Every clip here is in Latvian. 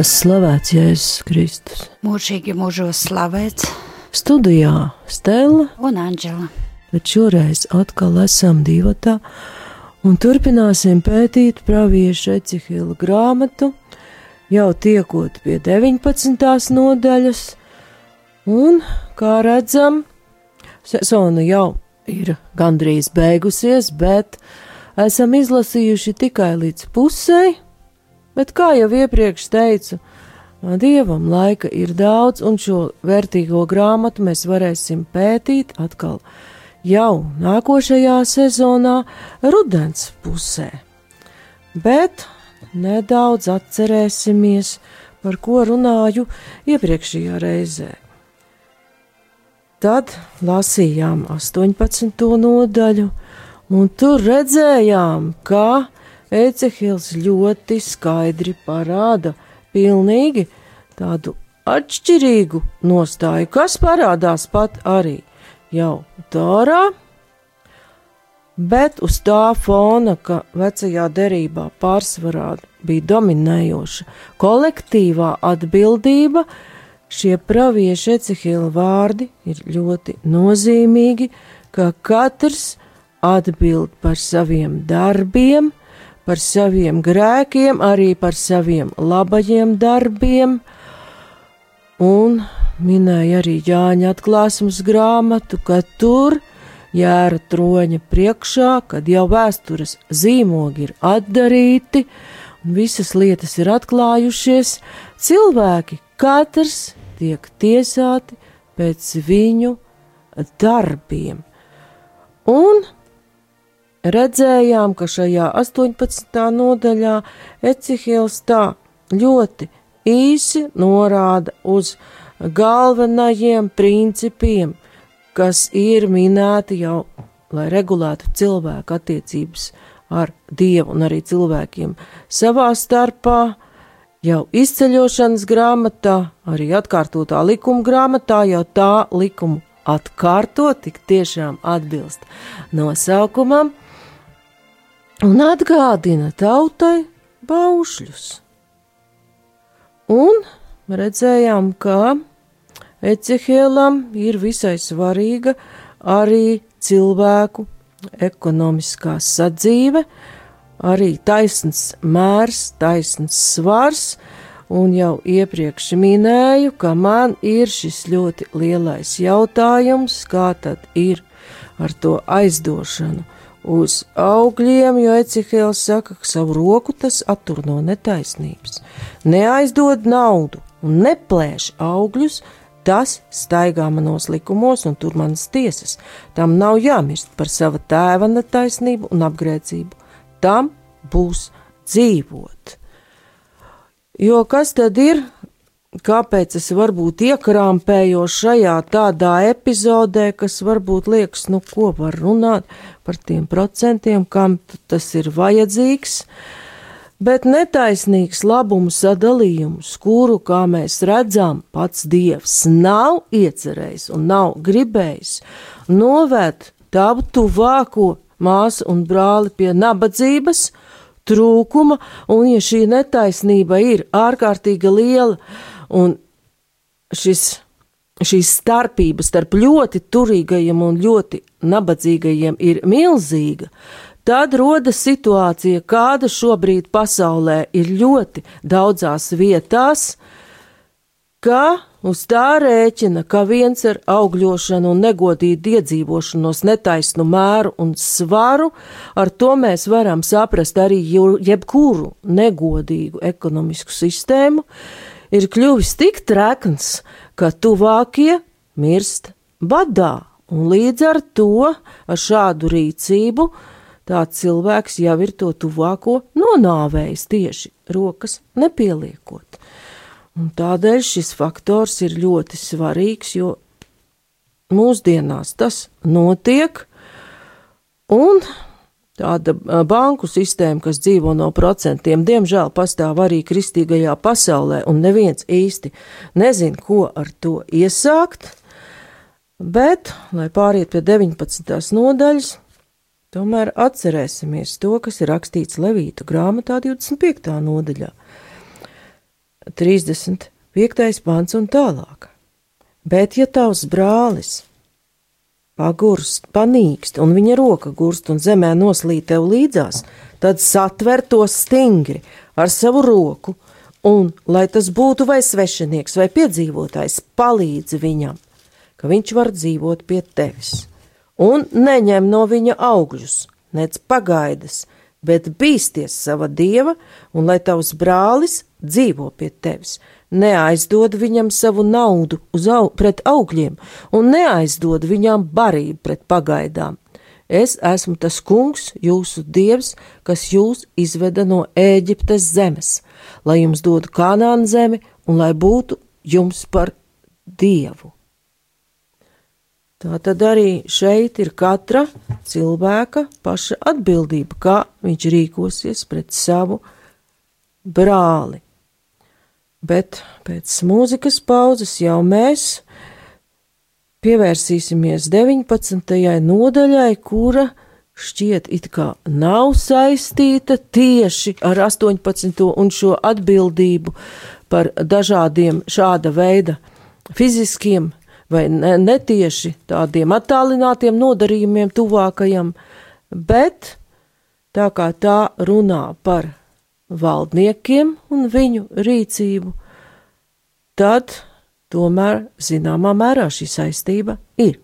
Slavēts Jēzus Kristus. Mūžīgi mūžos slavēts Studijā Stela un Anģela. Bet šoreiz atkal esam divatā un turpināsim pētīt pravieša Ecihila grāmatu, jau tiekot pie 19. nodaļas, un, kā redzam, sezona jau ir gandrīz beigusies, bet esam izlasījuši tikai līdz pusei, bet kā jau iepriekš teicu, Dievam laika ir daudz, un šo vērtīgo grāmatu mēs varēsim pētīt atkal jau nākošajā sezonā, rudens pusē. Bet nedaudz atcerēsimies, par ko runāju iepriekšējā reizē. Tad lasījām 18. nodaļu, un tur redzējām, ka Ecehils ļoti skaidri parāda, pilnīgi tādu atšķirīgu nostāju, kas parādās pat arī jau Tārā, bet uz tā fona, ka vecajā derībā pārsvarā bija dominējoša kolektīvā atbildība, šie pravieši Ecehila vārdi ir ļoti nozīmīgi, ka katrs atbild par saviem darbiem, par saviem grēkiem, arī par saviem labajiem darbiem, un minēja arī Jāņa atklāsmes grāmatu, ka tur jēra troņa priekšā, kad jau vēstures zīmogi ir atdarīti, un visas lietas ir atklājušies, cilvēki katrs tiek tiesāti pēc viņu darbiem. Un redzējām, ka šajā 18. nodaļā Ecihils tā ļoti īsi norāda uz galvenajiem principiem, kas ir minēti jau, lai regulētu cilvēku attiecības ar Dievu un arī cilvēkiem savā starpā, jau izceļošanas grāmatā, arī atkārtotā likuma grāmatā, jau tā likumu atkārtot, tik tiešām atbilst nosaukumam, un atgādina tautai baušļus. Un redzējām, ka Ecehēlam ir visai svarīga arī cilvēku ekonomiskā sadzīve, arī taisns mērs, taisns svars, un jau iepriekš minēju, ka man ir šis ļoti lielais jautājums, kā tad ir ar to aizdošanu uz augļiem, jo Ecihēls saka, ka savu roku tas attur no netaisnības. Neaizdod naudu un neplēš augļus, tas staigā manos likumos un tur manas tiesas. Tam nav jāmirst par sava tēva netaisnību un apgrēcību. Tam būs dzīvot. Jo kas tad ir kāpēc es varbūt iekrāmpējos šajā tādā epizodē, kas varbūt liekas, nu, ko var runāt par tiem procentiem, kam tas ir vajadzīgs. Bet netaisnīgs labumu sadalījums, kuru, kā mēs redzam, pats Dievs nav iecerējis un nav gribējis, noved tavu tuvāko māsu un brāli pie nabadzības, trūkuma, un ja šī netaisnība ir ārkārtīgi liela, Un šis, šīs starpības starp ļoti turīgajiem un ļoti nabadzīgajiem ir milzīga, tad rodas situācija, kāda šobrīd pasaulē ir ļoti daudzās vietās, ka uz tā rēķina, ka viens ar augļošanu un negodīgu iedzīvošanos netaisnu mēru un svaru, ar to mēs varam saprast arī jebkuru negodīgu ekonomisku sistēmu, ir kļuvis tik trekns, ka tuvākie mirst badā, un līdz ar to, ar šādu rīcību, tāds cilvēks jau ir to tuvāko nonāvējis tieši rokas nepieliekot. Un tādēļ šis faktors ir ļoti svarīgs, jo mūsdienās tas notiek, un tāda banku sistēma, kas dzīvo no procentiem, diemžēl pastāv arī kristīgajā pasaulē, un neviens īsti nezin, ko ar to iesākt. Bet, lai pāriet pie 19. nodaļas, tomēr atcerēsimies to, kas ir rakstīts Levītu grāmatā 25. nodaļā. 35. pants un tālāk. Bet, ja tavs brālis pagurst, panīkst, un viņa roka gurst un zemē noslīd tev līdzās, tad satver to stingri ar savu roku, un, lai tas būtu vai svešinieks vai piedzīvotājs, palīdzi viņam, ka viņš var dzīvot pie tevis, un neņem no viņa augļus, nec pagaidas, bet bīsties sava dieva, un lai tavs brālis dzīvo pie tevis. Neaizdod viņam savu naudu au, pret augļiem, un neaizdod viņam barību pret pagaidām. Es esmu tas kungs, jūsu dievs, kas jūs izveda no Ēģiptes zemes, lai jums dotu kanāna zemi un lai būtu jums par dievu. Tā tad arī šeit ir katra cilvēka paša atbildība, kā viņš rīkosies pret savu brāli. Bet pēc mūzikas pauzes jau mēs pievērsīsimies 19. nodaļai, kura šķiet it kā nav saistīta tieši ar 18. un šo atbildību par dažādiem šāda veida fiziskiem vai netieši tādiem attālinātiem nodarījumiem tuvākajam, bet tā kā tā runā par valdniekiem un viņu rīcību, tad tomēr zināmā mērā šī saistība ir.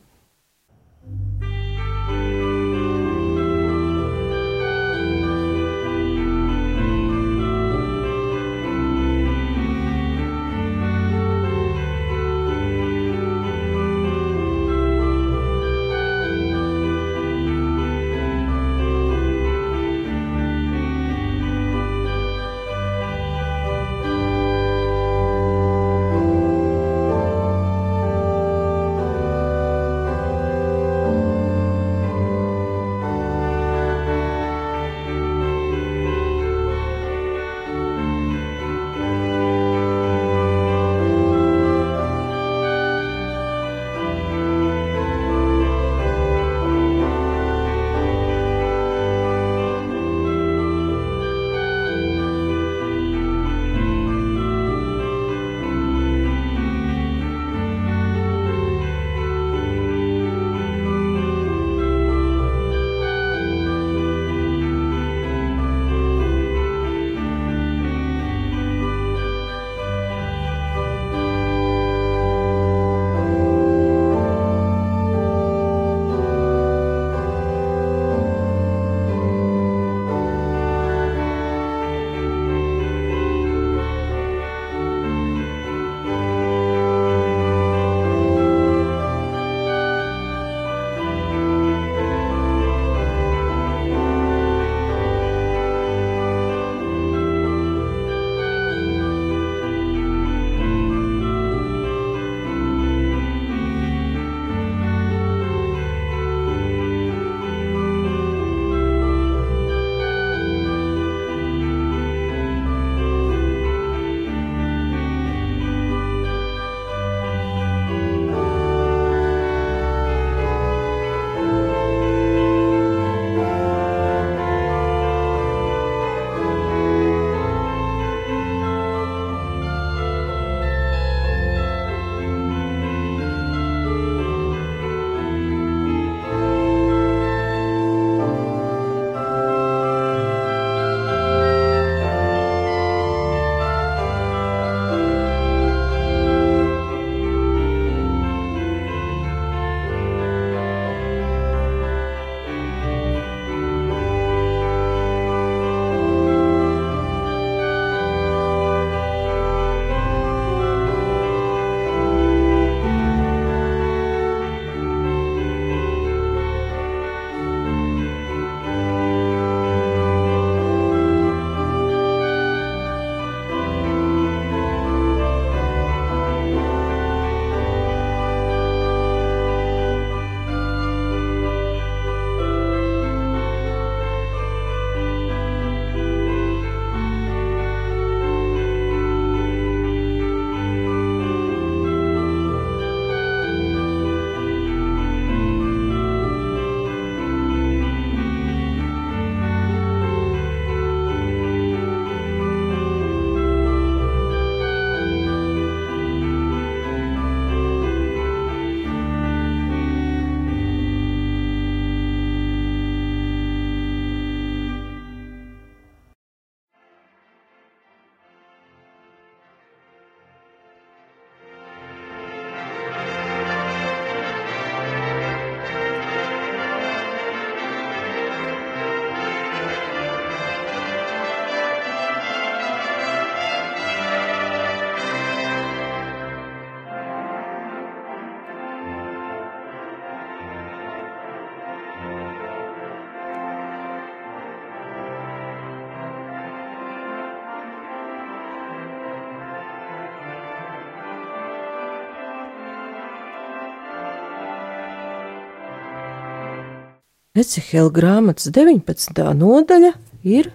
Ecehela grāmatas 19. nodaļa ir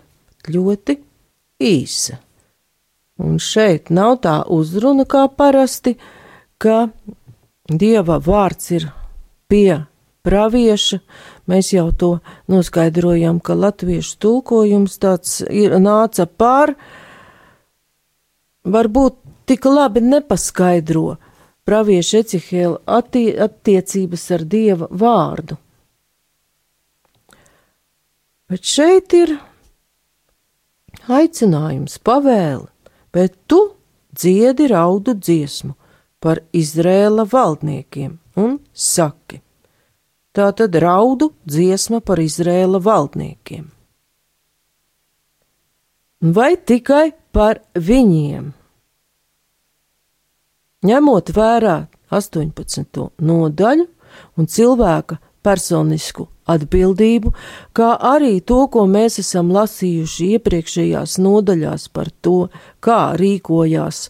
ļoti īsa. Un šeit nav tā uzruna kā parasti, ka dieva vārds ir pie pravieša. Mēs jau to noskaidrojam, ka latviešu tulkojums tāds ir nāca pār, varbūt tik labi nepaskaidro pravieša attie attiecības ar dieva vārdu. Bet šeit ir aicinājums, pavēle, bet tu dziedi raudu dziesmu par Izrēla valdniekiem un saki. Tā tad raudu dziesma par Izrēla valdniekiem. Vai tikai par viņiem? Ņemot vērā 18. nodaļu un cilvēka personisku atbildību, kā arī to, ko mēs esam lasījuši iepriekšējās nodaļās par to, kā rīkojās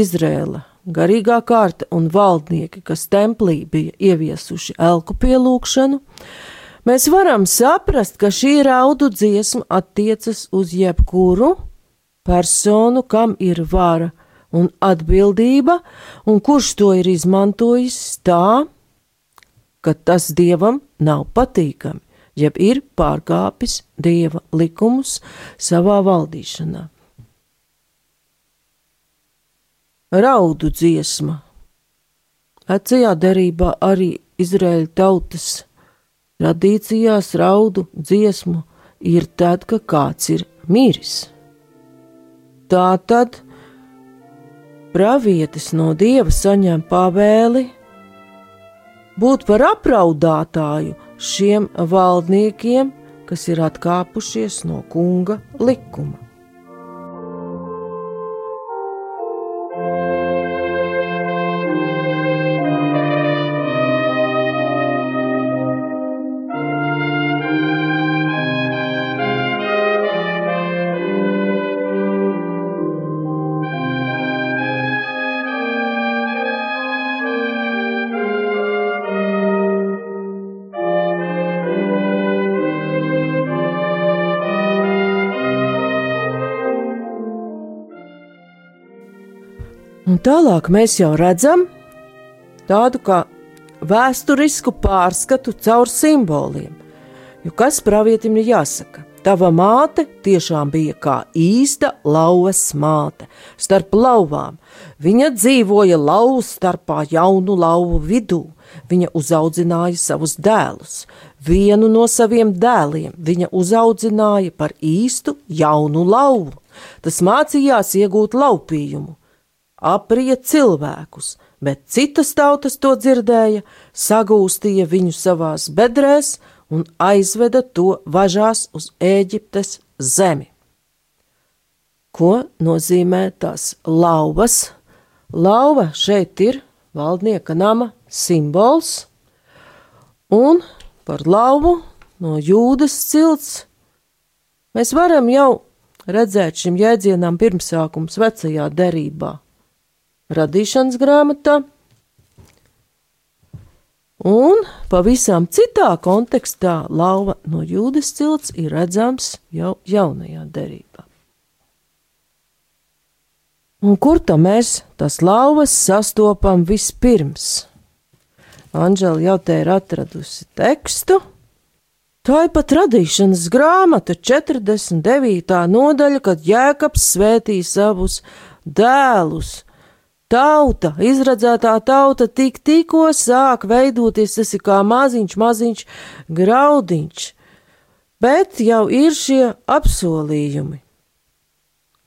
Izrēla garīgā kārta un valdnieki, kas templī bija ieviesuši elku pielūgšanu, mēs varam saprast, ka šī raudu dziesma attiecas uz jebkuru personu, kam ir vara un atbildība, un kurš to ir izmantojis tā, ka tas dievam nav patīkami, jeb ir pārkāpis dieva likumus savā valdīšanā. Raudu dziesma. Vecajā derībā arī Izraēļa tautas tradīcijās raudu dziesmu ir tad, kad kāds ir miris. Tā tad pravietis no dieva saņem pavēli būt par apraudātāju šiem valdniekiem, kas ir atkāpušies no kunga likuma. Tālāk mēs jau redzam tādu kā vēsturisku pārskatu caur simboliem. Jo kas pravietim ir jāsaka? Tava māte tiešām bija kā īsta lauvas māte, starp lauvām. Viņa dzīvoja lauvu starpā jaunu lauvu vidū. Viņa uzaudzināja savus dēlus. Vienu no saviem dēliem viņa uzaudzināja par īstu jaunu lauvu. Tas mācījās iegūt laupījumu aprija cilvēkus, bet citas tautas to dzirdēja, sagūstīja viņu savās bedrēs un aizveda to važās uz Ēģiptes zemi. Ko nozīmē tās lauvas? Lauva šeit ir valdnieka nama simbols, un par lauvu no jūdas cilts mēs varam jau redzēt šim jēdzienam pirmsākums vecajā derībā radīšanas grāmatā. Un pavisam citā kontekstā lauva no jūdas cilts ir redzams jau jaunajā derībā. Un kur tam mēs tas lauvas sastopam vispirms? Anģela jau te ir atradusi tekstu. Tā ir pat radīšanas grāmata, 49. nodaļa, kad Jēkabs svētīja savus dēlus Tauta, izradzētā tauta tik tikko sāk veidoties, tas ir kā maziņš, maziņš graudiņš, bet jau ir šie apsolījumi.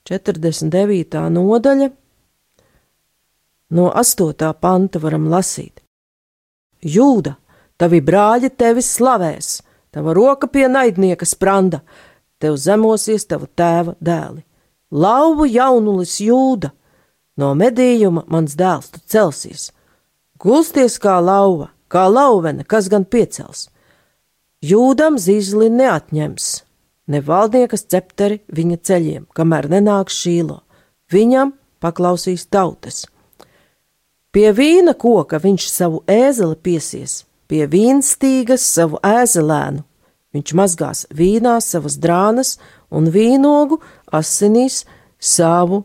49. nodaļa no 8. panta varam lasīt. Jūda, tavi brāļi tevi slavēs, tava roka pie naidnieka spranda, tev zemosies tava tēva dēli. Lauvu jaunulis jūda! No medījuma mans dēls tu celsies, gulsties kā lauva, kā lauvene, kas gan piecels. Jūdam zīzli neatņems, ne valdniekas cepteri viņa ceļiem, kamēr nenāks šīlo, viņam paklausīs tautas. Pie vīna koka viņš savu ēzeli piesies, pie vīnstīgas savu ēzelēnu, Viņš mazgās vīnā savas drānas un vīnogu asinīs savu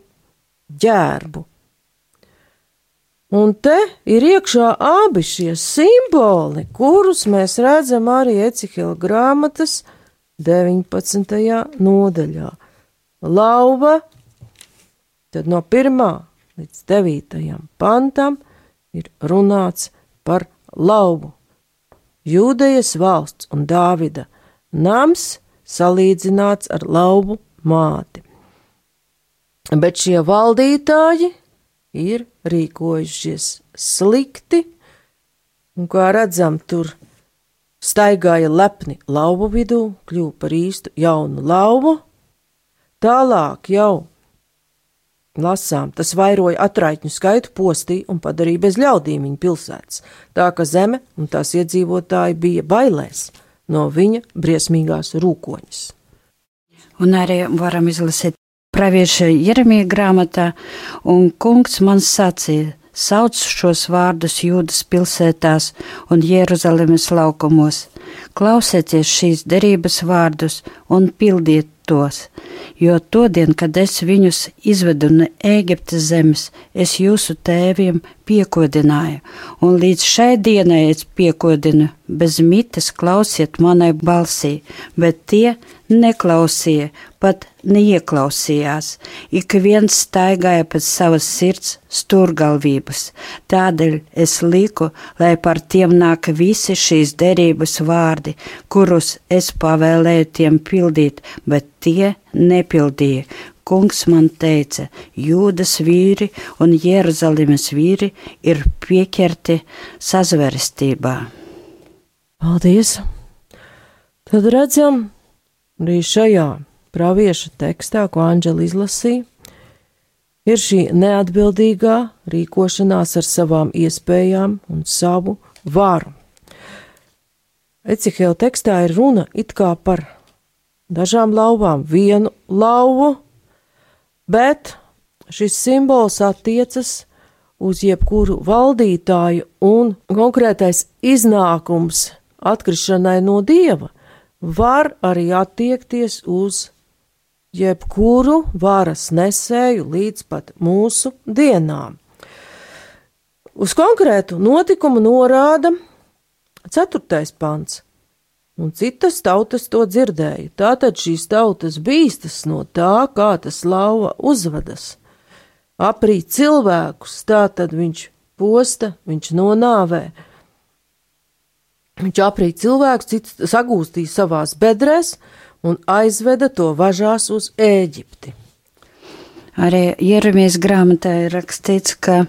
ģērbu. Un te ir iekšā abi šie simboli, kurus mēs redzam arī Ecihila grāmatas 19. nodaļā. Lauva, tad no 1. līdz 9. pantam ir runāts par lauvu. Jūdejas valsts un Dāvida nams salīdzināts ar lauvu māti. Bet šie valdītāji ir rīkojušies slikti, un kā redzam, tur staigāja lepni lauvu vidū, kļuva par īstu jaunu lauvu. Tālāk jau lasām, tas vairoja atraitņu skaitu postī un padarīja bez ļaudīm viņa pilsētas, tā ka zeme un tās iedzīvotāji bija bailēs no viņa briesmīgās rūkoņas. Un arī varam izlasīt pravieša Jeremija grāmatā, un kungs man sacīja, sauc šos vārdus Jūdas pilsētās un Jeruzalemes laukumos. Klausieties šīs derības vārdus un pildiet tos, jo todien, kad es viņus izvedu no Ēģiptes zemes, es jūsu tēviem piekodināju, un līdz šai dienai es piekodinu, bez mitas klausiet manai balsī, bet tie neklausīja, pat neieklausījās. Ik viens staigāja pēc savas sirds stūrgalvības. Tādēļ es liku, lai par tiem nāk visi šīs derības vārdi, kurus es pavēlēju tiem pildīt, bet tie nepildīja. Kungs man teica, jūdas vīri un Jeruzalemes vīri ir pieķerti sazvērstībā. Paldies! Tad redzam, arī šajā pravieša tekstā, ko Anģela izlasīja, ir šī neatbildīgā rīkošanās ar savām iespējām un savu varu. Ecihela tekstā ir runa it kā par dažām lauvām, vienu lauvu, bet šis simbols attiecas uz jebkuru valdītāju un konkrētais iznākums atkrišanai no dieva var arī attiekties uz jebkuru varas nesēju līdz pat mūsu dienām. Uz konkrētu notikumu norāda 4. pants, un citas tautas to dzirdēja. Tātad šīs tautas bīstas no tā, kā tas lauva uzvedas. Aprīt cilvēkus, tātad viņš posta, viņš nonāvē. Viņš aprīt cilvēkus, cits sagūstīja savās bedrēs, un aizveda to važās uz Ēģipti. Arī Jeremijas grāmatā ir rakstīts, ka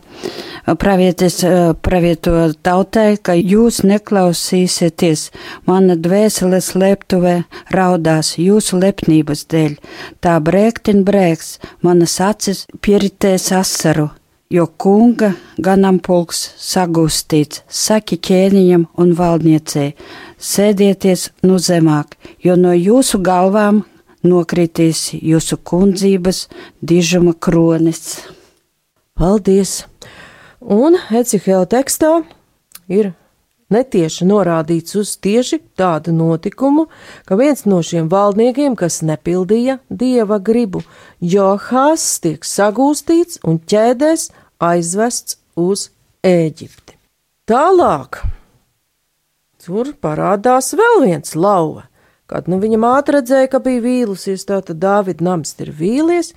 pravietis pravieto tautai, ka jūs neklausīsieties, mana dvēseles leptuvē raudās jūsu lepnības dēļ, tā brēktin brēks, manas acis pieritēs asaru, jo kunga ganāmpulks sagūstīts, saki ķēniņam un valdniecei, sēdieties nu zemāk, jo no jūsu galvām nokritīs jūsu kundzības dižuma kronis. Paldies! Un Ecihela tekstā ir netieši norādīts uz tieši tādu notikumu, ka viens no šiem valdniekiem, kas nepildīja dieva gribu, Johās tiek sagūstīts un ķēdēs aizvests uz Ēģipti. Tālāk tur parādās vēl viens lauva. Kad nu viņa māte redzēja, ka bija vīlusies, tātad Dāvida nams ir vīlies,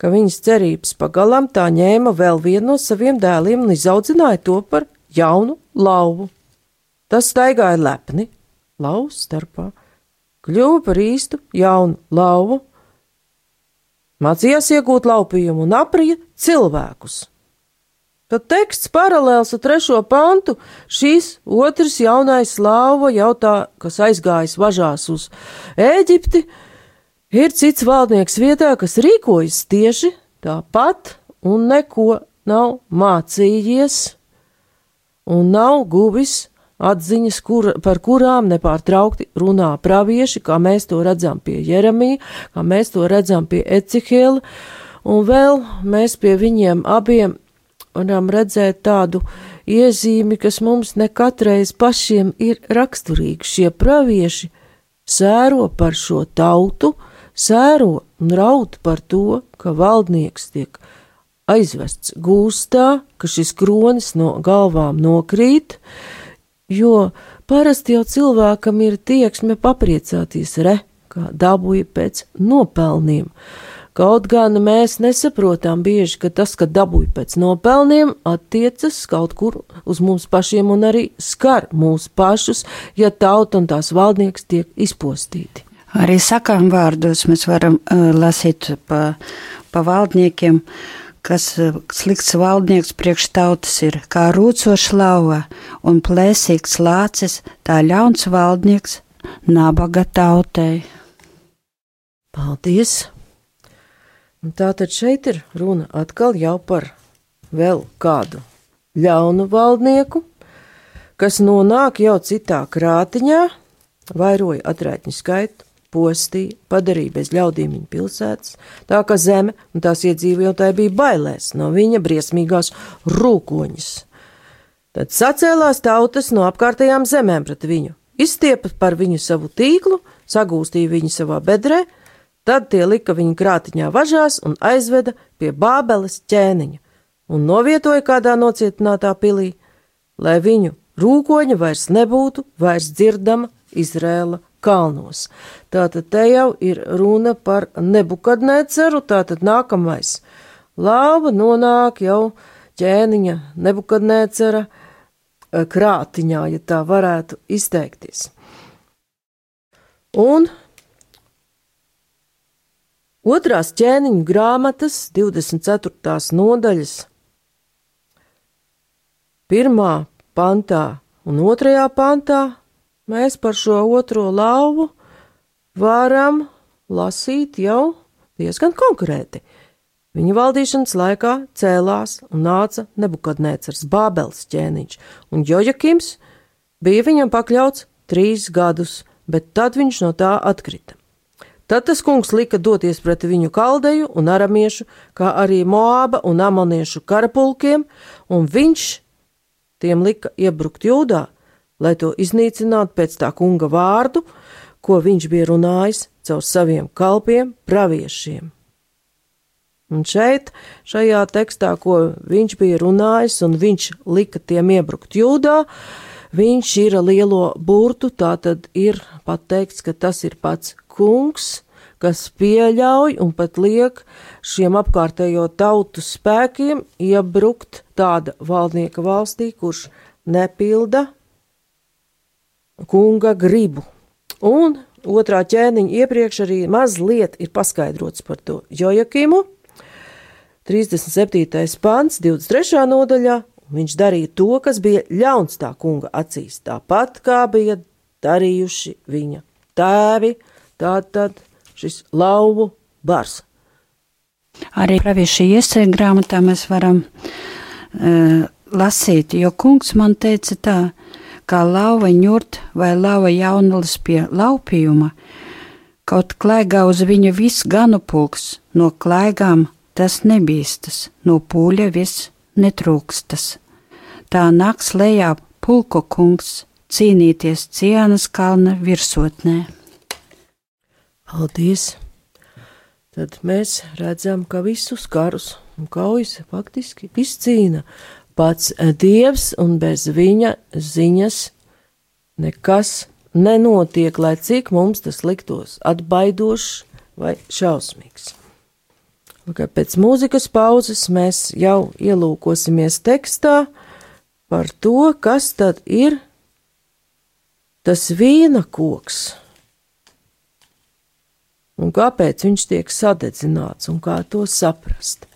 ka viņas cerības pagalam tā ņēma vēl vienu no saviem dēliem un izaudzināja to par jaunu lauvu. Tas staigāja lepni, lauvas starpā, kļuva par īstu jaunu lauvu, mācījās iegūt laupījumu un aprija cilvēkus. Tad teksts paralēls ar trešo pantu, šīs otrs jaunais slāva jautā, kas aizgājis važās uz Ēģipti, ir cits valdnieks vietā, kas rīkojas tieši tāpat un neko nav mācījies un nav guvis atziņas, kur, par kurām nepārtraukti runā pravieši, kā mēs to redzam pie Jeremija, kā mēs to redzam pie Ecihela, un vēl mēs pie viņiem abiem varam redzēt tādu iezīmi, kas mums ne katreiz pašiem ir raksturīgi. Šie pravieši sēro par šo tautu, sēro un raud par to, ka valdnieks tiek aizvests gūstā, ka šis kronis no galvām nokrīt, jo parasti jau cilvēkam ir tieksme papriecāties re, kā dabūja pēc nopelniem. Kaut gan mēs nesaprotam bieži, ka tas, ka dabūja pēc nopelniem, attiecas kaut kur uz mums pašiem un arī skar mūs pašus, ja tauta un tās valdnieks tiek izpostīti. Arī sakām vārdos mēs varam uh, lasīt pa, pa valdniekiem, kas uh, slikts valdnieks priekš tautas ir kā rūcoša lauva un plēsīgs lācis, tā ļauns valdnieks nabaga tautai. Paldies! Tātad šeit ir runa atkal jau par vēl kādu ļaunu valdnieku, kas nonāk jau citā krātiņā, vairoja atraitņu skaitu, postīja, padarīja bez ļaudīm viņa pilsētas, tā ka zeme un tās iedzīvotāji bija bailēs no viņa briesmīgās rūkoņas. Tad sacēlās tautas no apkārtējām zemēm pret viņu, izstiepa par viņu savu tīklu, sagūstīja viņu savā bedrē, tad tie lika viņu krātiņā važās un aizveda pie Bābeles ķēniņa un novietoja kādā nocietinātā pilī, lai viņu rūkoņa vairs nebūtu vairs dzirdama Izrēla kalnos. Tātad te jau ir runa par nebukadneceru, tātad nākamais lāva nonāk jau ķēniņa nebukadnecera eh, krātiņā, ja tā varētu izteikties. Un otrās ķēniņu grāmatas 24. nodaļas pirmā pantā un otrajā pantā mēs par šo otro lauvu varam lasīt jau diezgan konkrēti. Viņa valdīšanas laikā cēlās un nāca Nebukadnēcars Bābels ķēniņš, un Jojakims bija viņam pakļauts trīs gadus, bet tad viņš no tā atkrita. Tad tas kungs lika doties pret viņu kaldeju un aramiešu, kā arī moāba un amoniešu karapulkiem, un viņš tiem lika iebrukt jūdā, lai to iznīcinātu pēc tā kunga vārdu, ko viņš bija runājis caur saviem kalpiem, praviešiem. Un šeit, šajā tekstā, ko viņš bija runājis, un viņš lika tiem iebrukt jūdā, viņš ir lielo burtu, tā tad ir pateikts, ka tas ir pats kungs, kas pieļauj un pat liek šiem apkārtējo tautu spēkiem iebrukt tāda valdnieka valstī, kurš nepilda kunga gribu. Un otrā ķēniņa iepriekš arī mazliet ir paskaidrots par to Jojakimu. 37. pants, 23. nodaļā. Viņš darīja to, kas bija ļauns tā kunga acīs, tāpat kā bija darījuši viņa tēvi, tātad šis lauvu bars. Arī pravieši iesēja grāmatā mēs varam uh, lasīt, jo kungs man teica tā, kā lauva ņurt vai lauva jaunulis pie laupījuma, kaut klaigā uz viņa viss ganu pulks, no klaigām tas nebīstas, no pūļa viss netrūkstas. Tā nāks lejā pulko kungs cīnīties cienas kalna virsotnē. Paldies! Tad mēs redzam, ka visus karus un kaujas faktiski izcīna pats Dievs, un bez viņa ziņas nekas nenotiek, lai cik mums tas liktos atbaidošs vai šausmīgs. Pēc mūzikas pauzes mēs jau ielūkosimies tekstā par to, kas tad ir tas vīna koks un kāpēc viņš tiek sadedzināts un kā to saprast.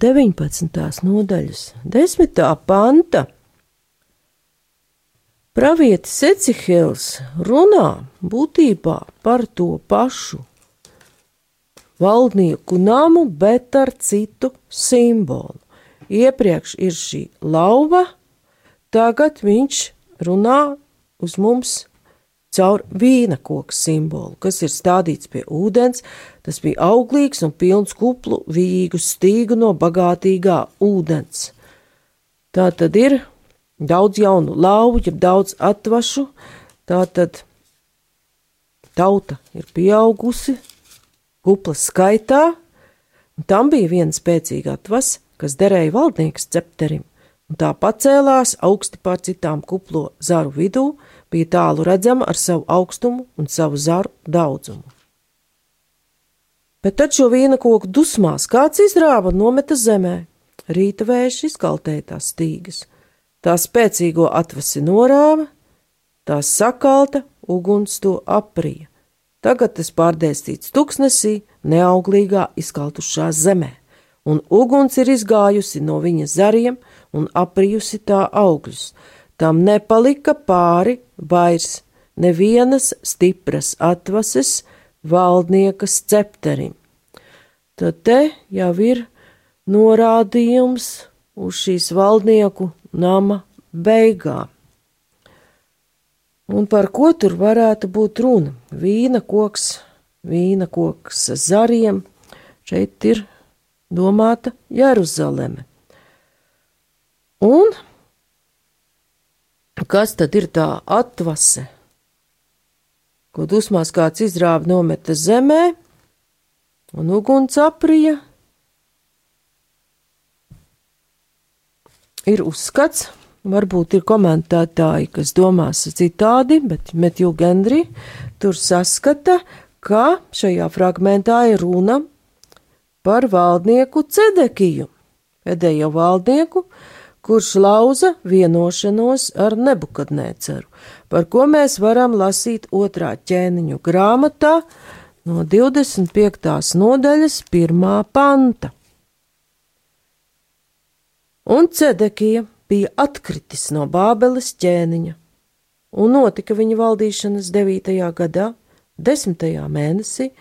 19. nodaļas, 10. panta. Pravietis Ecihils runā būtībā par to pašu valdnieku namu, bet ar citu simbolu. Iepriekš ir šī lauva, tagad viņš runā uz mums caur vīna koku simbolu, kas ir stādīts pie ūdens. Tas bija auglīgs un pilns kuplu vīgu stīgu no bagātīgā ūdens. Tā tad ir daudz jaunu lauvu, jeb daudz atvašu, tā tad tauta ir pieaugusi kuplas skaitā, un tam bija viena spēcīga atvas, kas derēja valdnieka cepterim, tā pacēlās augsti pār citām kuplo zaru vidū, bija tālu redzama ar savu augstumu un savu zaru daudzumu. Bet tad šo vīna koku dusmās kāds izrāva un nometa zemē. Rīta vējš izkaltēja tās stīgas, tā spēcīgo atvasi norāva, tās sakalta, uguns to aprija. Tagad tas pārdēstīts tuksnesī, neauglīgā izkaltušā zemē, un uguns ir izgājusi no viņa zariem un aprijusi tā augļus. Tam nepalika pāri vairs nevienas stipras atvases valdniekas cepterim. Tad te jau ir norādījums uz šīs valdnieku nama beigām. Un par ko tur varētu būt runa? Vīna koks, vīna koks zariem, šeit ir domāta Jeruzaleme. Un kas tad ir tā atvase, ko dusmās kāds izrāva nometa zemē, un uguns aprija? Ir uzskats, Varbūt ir komentētāji, kas domās citādi, bet Metju Gendri tur saskata, ka šajā fragmentā ir runa par valdnieku Cedekiju, pēdējo valdnieku, kurš lauza vienošanos ar Nebukadnēceru, par ko mēs varam lasīt otrā ķēniņu grāmatā no 25. nodaļas pirmā panta. Un Cedekija bija atkritis no Bābeles ķēniņa, un notika viņa valdīšanas 9. gadā, 10. mēnesī,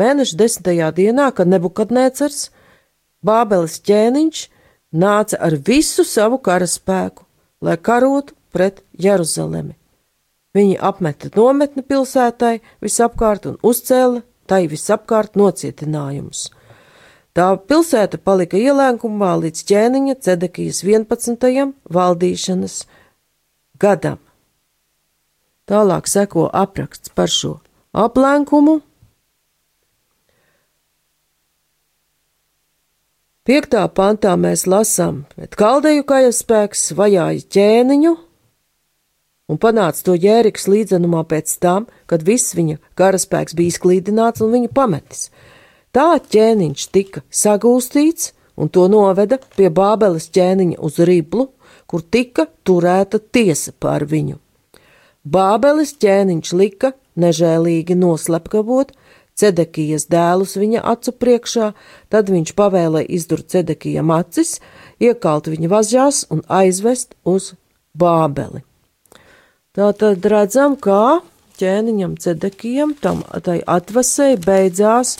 mēneša 10. dienā, kad Nebukadnēcars, Bābeles ķēniņš, nāca ar visu savu karaspēku, lai karotu pret Jeruzalemi. Viņi apmeta nometni pilsētai visapkārt un uzcēla tai visapkārt nocietinājumus. Tā pilsēta palika ielēkumā līdz ķēniņa Cedekijas 11. valdīšanas gadam. Tālāk seko apraksts par šo aplenkumu. Piektā pantā mēs lasām, bet kaldeju kajaspēks vajāja ķēniņu un panāca to jēriks līdzenumā pēc tam, kad viss viņa karaspēks bija izklīdināts un viņu pametis. Tā ķēniņš tika sagūstīts un to noveda pie Bābeles ķēniņa uz Riblu, kur tika turēta tiesa pār viņu. Bābeles ķēniņš lika nežēlīgi noslepkavot Cedekijas dēlus viņa acu priekšā, tad viņš pavēlēja izdurt Cedekijam acis, iekalt viņa vazjās un aizvest uz Bābeli. Tā tad redzam, kā ķēniņam Cedekijam tam tai atvasēji beidzās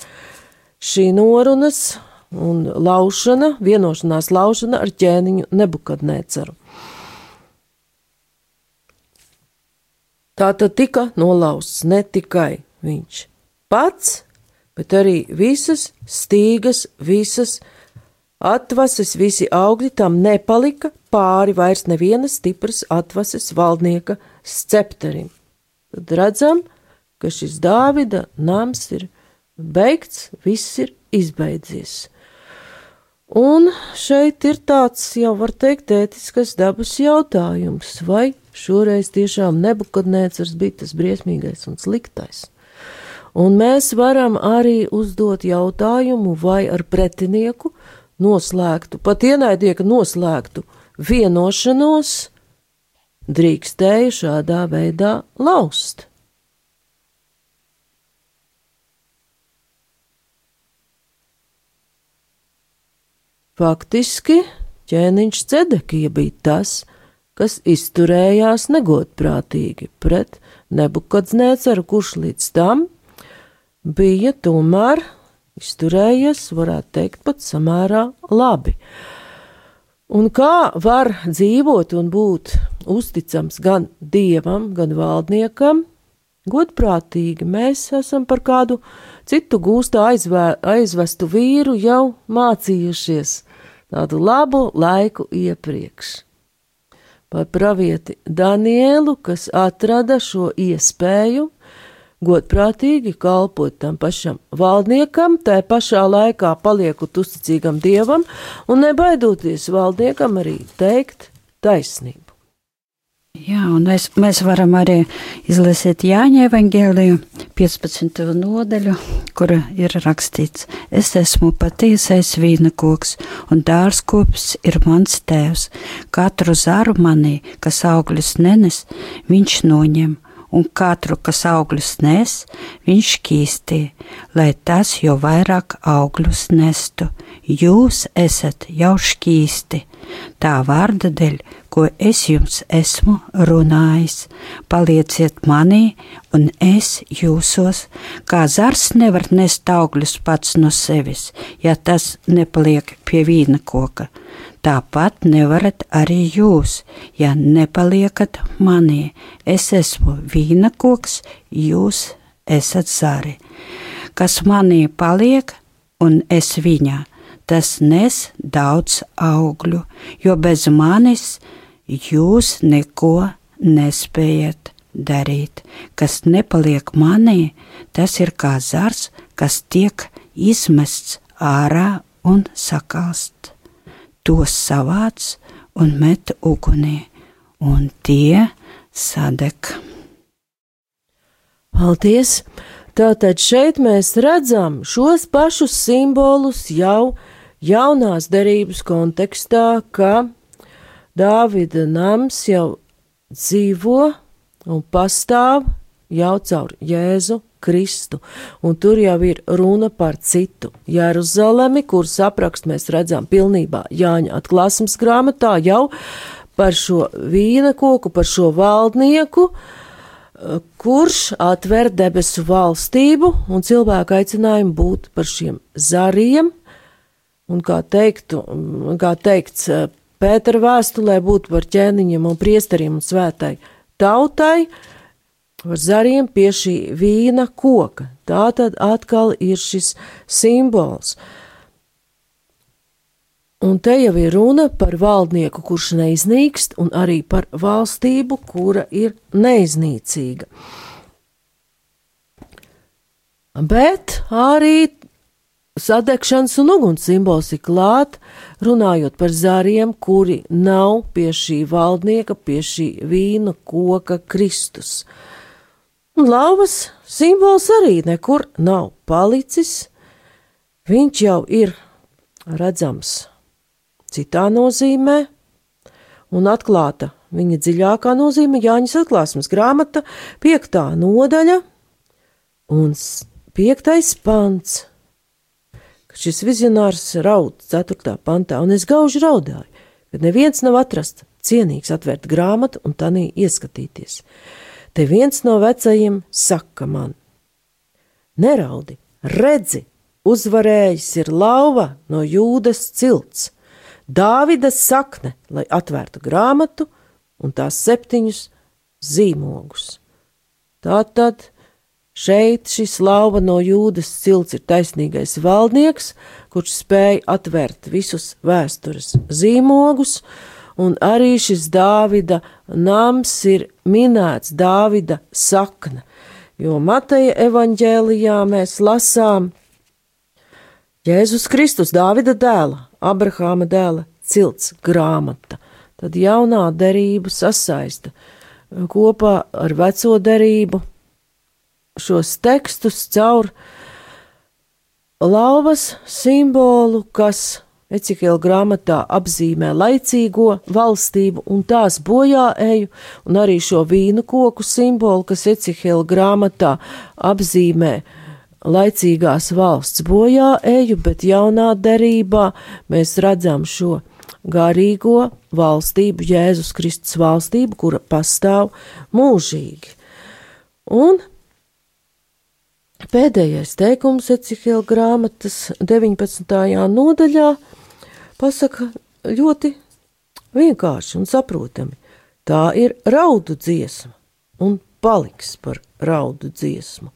šī norunas un laušana, vienošanās laušana ar ķēniņu nebukadnēceru. Tā tad tika nolausts ne tikai viņš pats, bet arī visas stīgas, visas atvases, visi augļi tam nepalika pāri vairs nevienas stipras atvases valdnieka scepterim. Tad redzam, ka šis Dāvida nams ir beigts, viss ir izbeidzies. Un šeit ir tāds, jau var teikt, ētiskas dabas jautājums, vai šoreiz tiešām nebukadnēcars bija tas briesmīgais un sliktais. Un mēs varam arī uzdot jautājumu, vai ar pretinieku noslēgtu, pat ienaidnieka noslēgtu vienošanos, drīkstēja šādā veidā laust. Faktiski ķēniņš Cedekija bija tas, kas izturējās negodprātīgi pret Nebukadznēceru, kurš līdz tam bija tomēr izturējies, varētu teikt, pat samērā labi. Un kā var dzīvot un būt uzticams gan dievam, gan valdniekam, godprātīgi mēs esam par kādu citu gūstā aizvē, aizvestu vīru jau mācījušies tādu labu laiku iepriekš. Par pravieti Danielu, kas atrada šo iespēju godprātīgi kalpot tam pašam valdniekam, tā pašā laikā paliekot uzticīgam dievam un nebaidoties valdniekam arī teikt taisnību. Jā, un mēs, mēs varam arī izlasīt Jāņa evangēliju 15. nodaļu, kura ir rakstīts: Es esmu patiesais vīna koks, un dārzkops ir mans tēvs. Katru zaru manī, kas augļus nenes, viņš noņem, un katru, kas augļus nes, viņš šķīstī, lai tas jau vairāk augļus nestu. Jūs esat jau šķīsti, tā vārda dēļ, ko es jums esmu runājis. Palieciet manī, un es jūsos, kā zars nevar nest augļus pats no sevis, ja tas nepaliek pie vīna koka Tāpat nevarat arī jūs, ja nepaliekat manī. Es esmu vīna koks, jūs esat zari. Kas manī paliek, un es viņā, tas nes daudz augļu, jo bez manis jūs neko nespējat darīt. Kas nepaliek manī, tas ir kā zars, kas tiek izmests ārā un sakalst tos savāc un met ugunī, un tie sadeg. Paldies! Tātad šeit mēs redzam šos pašus simbolus jau jaunās derības kontekstā, ka Dāvida nams jau dzīvo un pastāv jau caur Jēzu Kristu, un tur jau ir runa par citu. Jeruzalemi, kuras aprakstu mēs redzam pilnībā Jāņa atklāsmes grāmatā jau par šo vīna koku, par šo valdnieku, kurš atver debesu valstību un cilvēku aicinājumu būt par šiem zariem, un kā, teiktu, kā teikts Pētera vēstulē, būt par ķēniņiem un priesteriem un svētai tautai, ar zariem pie šī vīna koka. Tā tad atkal ir šis simbols. Un te jau ir runa par valdnieku, kurš neiznīkst, un arī par valstību, kura ir neiznīcīga. Bet arī sadegšanas un uguns simbols ir klāt, runājot par zariem, kuri nav pie šī valdnieka, pie šī vīna koka Kristus. Un lauvas simbols arī nekur nav palicis. Viņš jau ir redzams citā nozīmē, un atklāta viņa dziļākā nozīme Jāņas atklāsmes grāmata, piektā nodaļa un piektais pants. Šis vizionārs raud 4. pantā, un es gauži raudāju, kad neviens nav atrasts cienīgs atvērt grāmatu un tanī ieskatīties te viens no vecajiem saka man: Neraudi, redzi, uzvarējis ir lauva no jūdas cilts, Dāvidas sakne, lai atvērtu grāmatu un tās septiņus zīmogus. Tātad šeit šis lauva no jūdas cilts ir taisnīgais valdnieks, kurš spēja atvērt visus vēstures zīmogus, un arī šis Dāvida nams ir minēts Dāvida sakna, jo Mateja evaņģēlijā mēs lasām Jēzus Kristus, Dāvida dēla, Abrahāma dēla, cilts grāmata. Tad jaunā derība sasaista kopā ar veco derību šos tekstus caur lauvas simbolu, kas Ecihela grāmatā apzīmē laicīgo valstību un tās bojāēju, un arī šo vīnu koku simbolu, kas Ecihela grāmatā apzīmē laicīgās valsts bojā eju, bet jaunā derībā mēs redzam šo garīgo valstību, Jēzus Kristus valstību, kura pastāv mūžīgi. Un pēdējais teikums Ecihila grāmatas 19. nodaļā pasaka ļoti vienkārši un saprotami. Tā ir raudu dziesma un paliks par raudu dziesmu.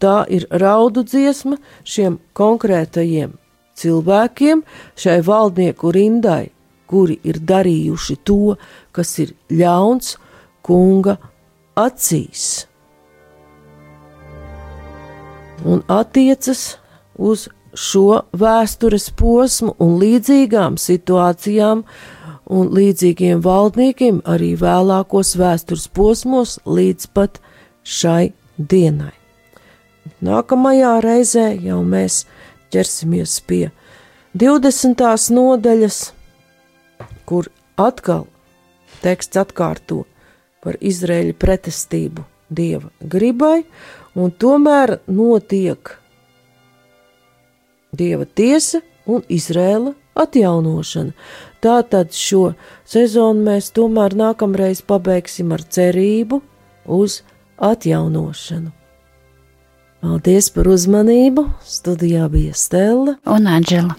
Tā ir raudu dziesma šiem konkrētajiem cilvēkiem, šai valdnieku rindai, kuri ir darījuši to, kas ir ļauns kunga acīs. Un attiecas uz šo vēstures posmu un līdzīgām situācijām un līdzīgiem valdniekiem arī vēlākos vēstures posmos līdz pat šai dienai. Nākamajā reizē jau mēs ķersimies pie 20. nodaļas, kur atkal teksts atkārto par Izraēļa pretestību dieva gribai, un tomēr notiek dieva tiesa un Izraēla atjaunošana. Tātad šo sezonu mēs tomēr nākamreiz pabeigsim ar cerību uz atjaunošanu. Paldies par uzmanību! Studijā bija Stela un Anģela.